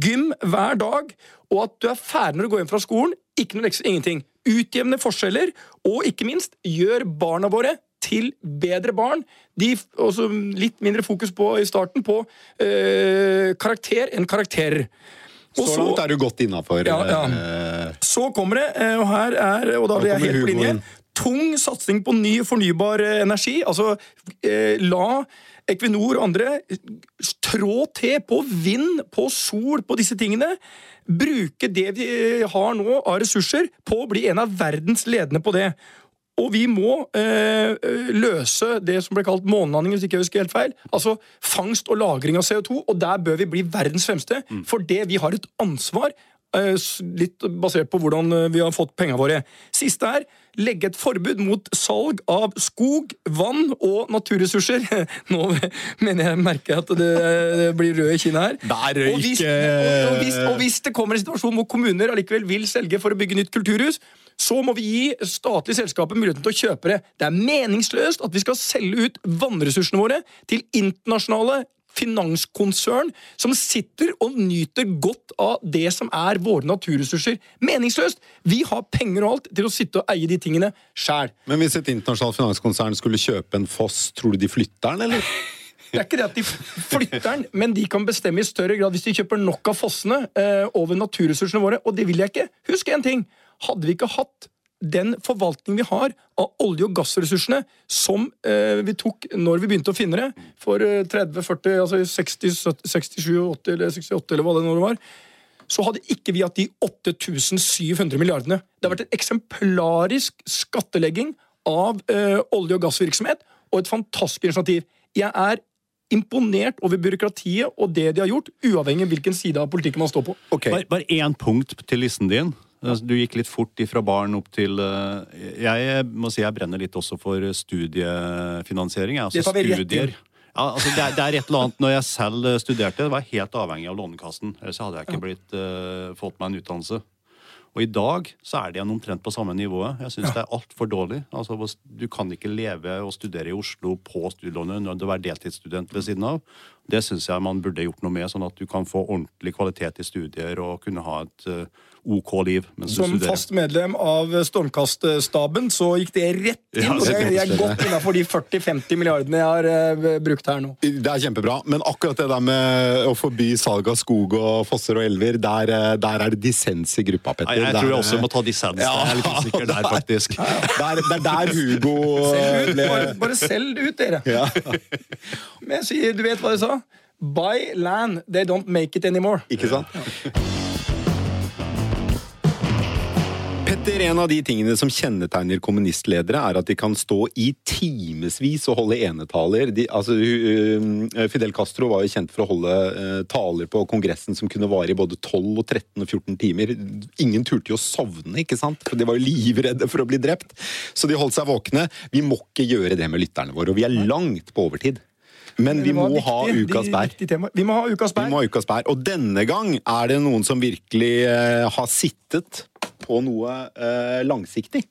gym hver dag, og at du er ferdig når du går hjem fra skolen. Ikke noe lekser, ingenting. Utjevne forskjeller, og ikke minst gjør barna våre til bedre barn. De, også litt mindre fokus på i starten på øh, karakter enn karakterer. Og Så langt er du godt innafor. Ja, ja. Så kommer det, eh, og her er Og da blir jeg helt på linje. Tung satsing på ny fornybar eh, energi. Altså eh, la Equinor og andre trå til på vind, på sol, på disse tingene. Bruke det vi eh, har nå av ressurser på å bli en av verdens ledende på det. Og vi må eh, løse det som ble kalt månelandingen, hvis ikke jeg husker helt feil. Altså fangst og lagring av CO2, og der bør vi bli verdens fremste. For det vi har et ansvar, eh, litt basert på hvordan eh, vi har fått pengene våre. Siste er legge et forbud mot salg av skog, vann og naturressurser. Nå mener jeg merker at det, blir rød i kinnet her. Og hvis, og, og, hvis, og hvis det kommer en situasjon hvor kommuner allikevel vil selge for å bygge nytt kulturhus, så må vi gi statlige selskaper muligheten til å kjøpe det. Det er meningsløst at vi skal selge ut vannressursene våre til internasjonale finanskonsern som sitter og nyter godt av det som er våre naturressurser. Meningsløst! Vi har penger og alt til å sitte og eie de tingene sjæl. Men hvis et internasjonalt finanskonsern skulle kjøpe en foss, tror du de flytter den, eller? Det er ikke det at de flytter den, men de kan bestemme i større grad hvis de kjøper nok av fossene eh, over naturressursene våre, og det vil jeg ikke. Husk én ting. Hadde vi ikke hatt den forvaltningen vi har av olje- og gassressursene som eh, vi tok når vi begynte å finne det, for eh, 30-40, altså 60, 70, 67, 80 eller 68, eller hva det nå var, så hadde ikke vi hatt de 8700 milliardene. Det har vært en eksemplarisk skattlegging av eh, olje- og gassvirksomhet, og et fantastisk initiativ. Jeg er imponert over byråkratiet og det de har gjort, uavhengig av hvilken side av politikken man står på. Okay. Bare én punkt til listen din. Du gikk litt fort ifra barn opp til eh, Jeg må si jeg brenner litt også for studiefinansiering. Altså Det studier. Ja, altså det, er, det er et eller annet Når jeg selv studerte, studerte, var jeg helt avhengig av Lånekassen. Ellers hadde jeg ikke blitt, uh, fått meg en utdannelse. Og i dag så er det igjen omtrent på samme nivået. Jeg syns det er altfor dårlig. Altså, du kan ikke leve og studere i Oslo på studielånet når du er deltidsstudent ved siden av. Det syns jeg man burde gjort noe med, sånn at du kan få ordentlig kvalitet i studier og kunne ha et eh, OK liv mens Som fast medlem av Stormkaststaben så gikk det rett inn. Ja, og det det er godt innafor de 40-50 milliardene jeg har uh, brukt her nå. Det er kjempebra, men akkurat det der med å forby salg av skog og fosser og elver, der, eh, der er det dissens i gruppa, Petter. Nei, jeg Der- tror jeg også må ta dissens. Ja, jeg er litt usikker der, faktisk. Det er der Hugo Selv ut, bare, bare selg det ut, dere. ja. Men jeg sier, du vet hva jeg sa? Buy land, they don't make it anymore. Ikke sant? Petter, en av de tingene som kjennetegner kommunistledere, er at de kan stå i timevis og holde enetaler. De, altså, uh, Fidel Castro var jo kjent for å holde uh, taler på Kongressen som kunne vare i både 12, og 13 og 14 timer. Ingen turte jo å sovne, ikke sant? For de var jo livredde for å bli drept. Så de holdt seg våkne. Vi må ikke gjøre det med lytterne våre, og vi er langt på overtid. Men vi må ha viktig, bær. Vi må ha ukas Vi må ha ukas bær. Og denne gang er det noen som virkelig eh, har sittet på noe eh, langsiktig.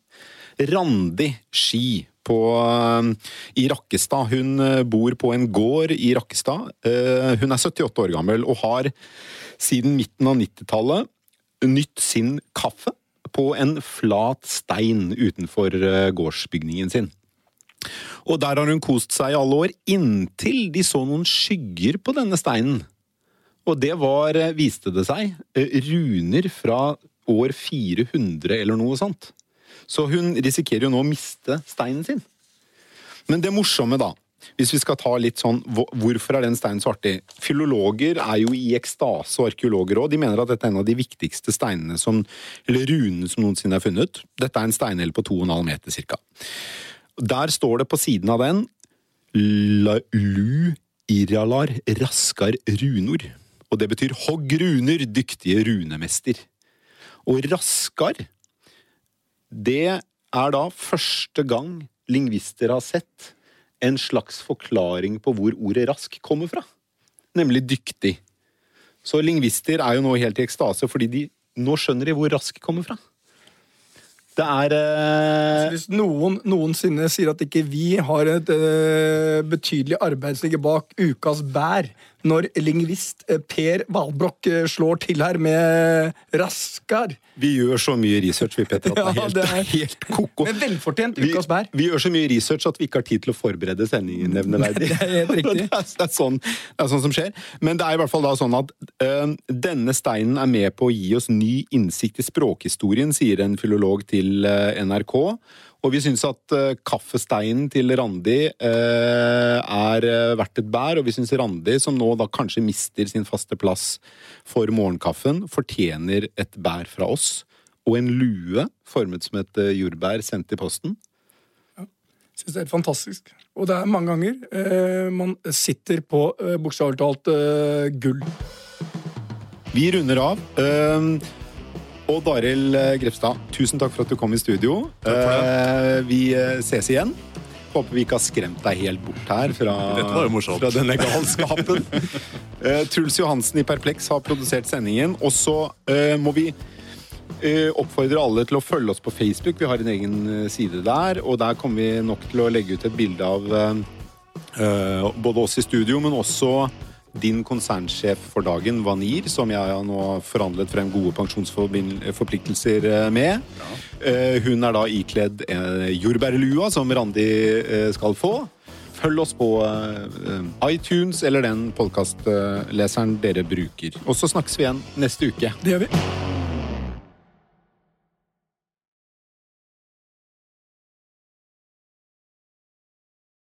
Randi Ski på, eh, i Rakkestad. Hun eh, bor på en gård i Rakkestad. Hun er 78 år gammel og har siden midten av 90-tallet nytt sin kaffe på en flat stein utenfor gårdsbygningen sin. Og der har hun kost seg i alle år, inntil de så noen skygger på denne steinen. Og det var, viste det seg, runer fra år 400 eller noe sånt. Så hun risikerer jo nå å miste steinen sin. Men det morsomme, da, hvis vi skal ta litt sånn Hvorfor er den steinen så artig? Filologer er jo i ekstase, og arkeologer òg. De mener at dette er en av de viktigste steinene som Eller runene som noensinne er funnet. Dette er en steinhell på 2,5 meter cirka. Der står det på siden av den La, Lu Iralar raskar runor. Og det betyr hogg runer, dyktige runemester. Og raskar, det er da første gang lingvister har sett en slags forklaring på hvor ordet rask kommer fra. Nemlig dyktig. Så lingvister er jo nå helt i ekstase, fordi de nå skjønner de hvor rask kommer fra. Det er eh, Hvis noen noensinne sier at ikke vi har et eh, betydelig arbeid som ligger bak ukas bær, når lingvist eh, Per Valbrokk eh, slår til her med raskar Vi gjør så mye research, vi, Petter, at det er Ja, helt, det er- helt koko. Men velfortjent Vi, ukas bær. vi gjør så mye research at vi ikke har tid til å forberede sendingen nevneverdig. Det er helt riktig. det, er, det, er sånn, det er sånn som skjer. Men det er i hvert fall da sånn at øh, denne steinen er med på å gi oss ny innsikt i språkhistorien, sier en filolog til øh, NRK. Og vi syns at uh, kaffesteinen til Randi uh, er uh, verdt et bær, og vi syns Randi, som nå da kanskje mister sin faste plass for morgenkaffen, fortjener et bær fra oss. Og en lue formet som et jordbær sendt i posten. Synes det er helt fantastisk. Og det er mange ganger eh, man sitter på eh, bokstavelig talt eh, gull. Vi runder av. Ehm, og Daril Grepstad, Grefstad, tusen takk for at du kom i studio. Eh, vi eh, ses igjen. Håper vi ikke har skremt deg helt bort her fra, fra denne galskapen. Eh, Truls Johansen i Perplex har produsert sendingen. Og så eh, må vi Eh, oppfordrer alle til å følge oss på Facebook. Vi har en egen eh, side der. Og der kommer vi nok til å legge ut et bilde av eh, eh, både oss i studio, men også din konsernsjef for dagen, Vanir, som jeg har nå forhandlet frem gode pensjonsforpliktelser eh, med. ja. Hun er da ikledd eh, jordbærlua, som Randi eh, skal få. Følg oss på eh, iTunes eller den podkastleseren dere bruker. Og så snakkes vi igjen neste uke. Det gjør vi.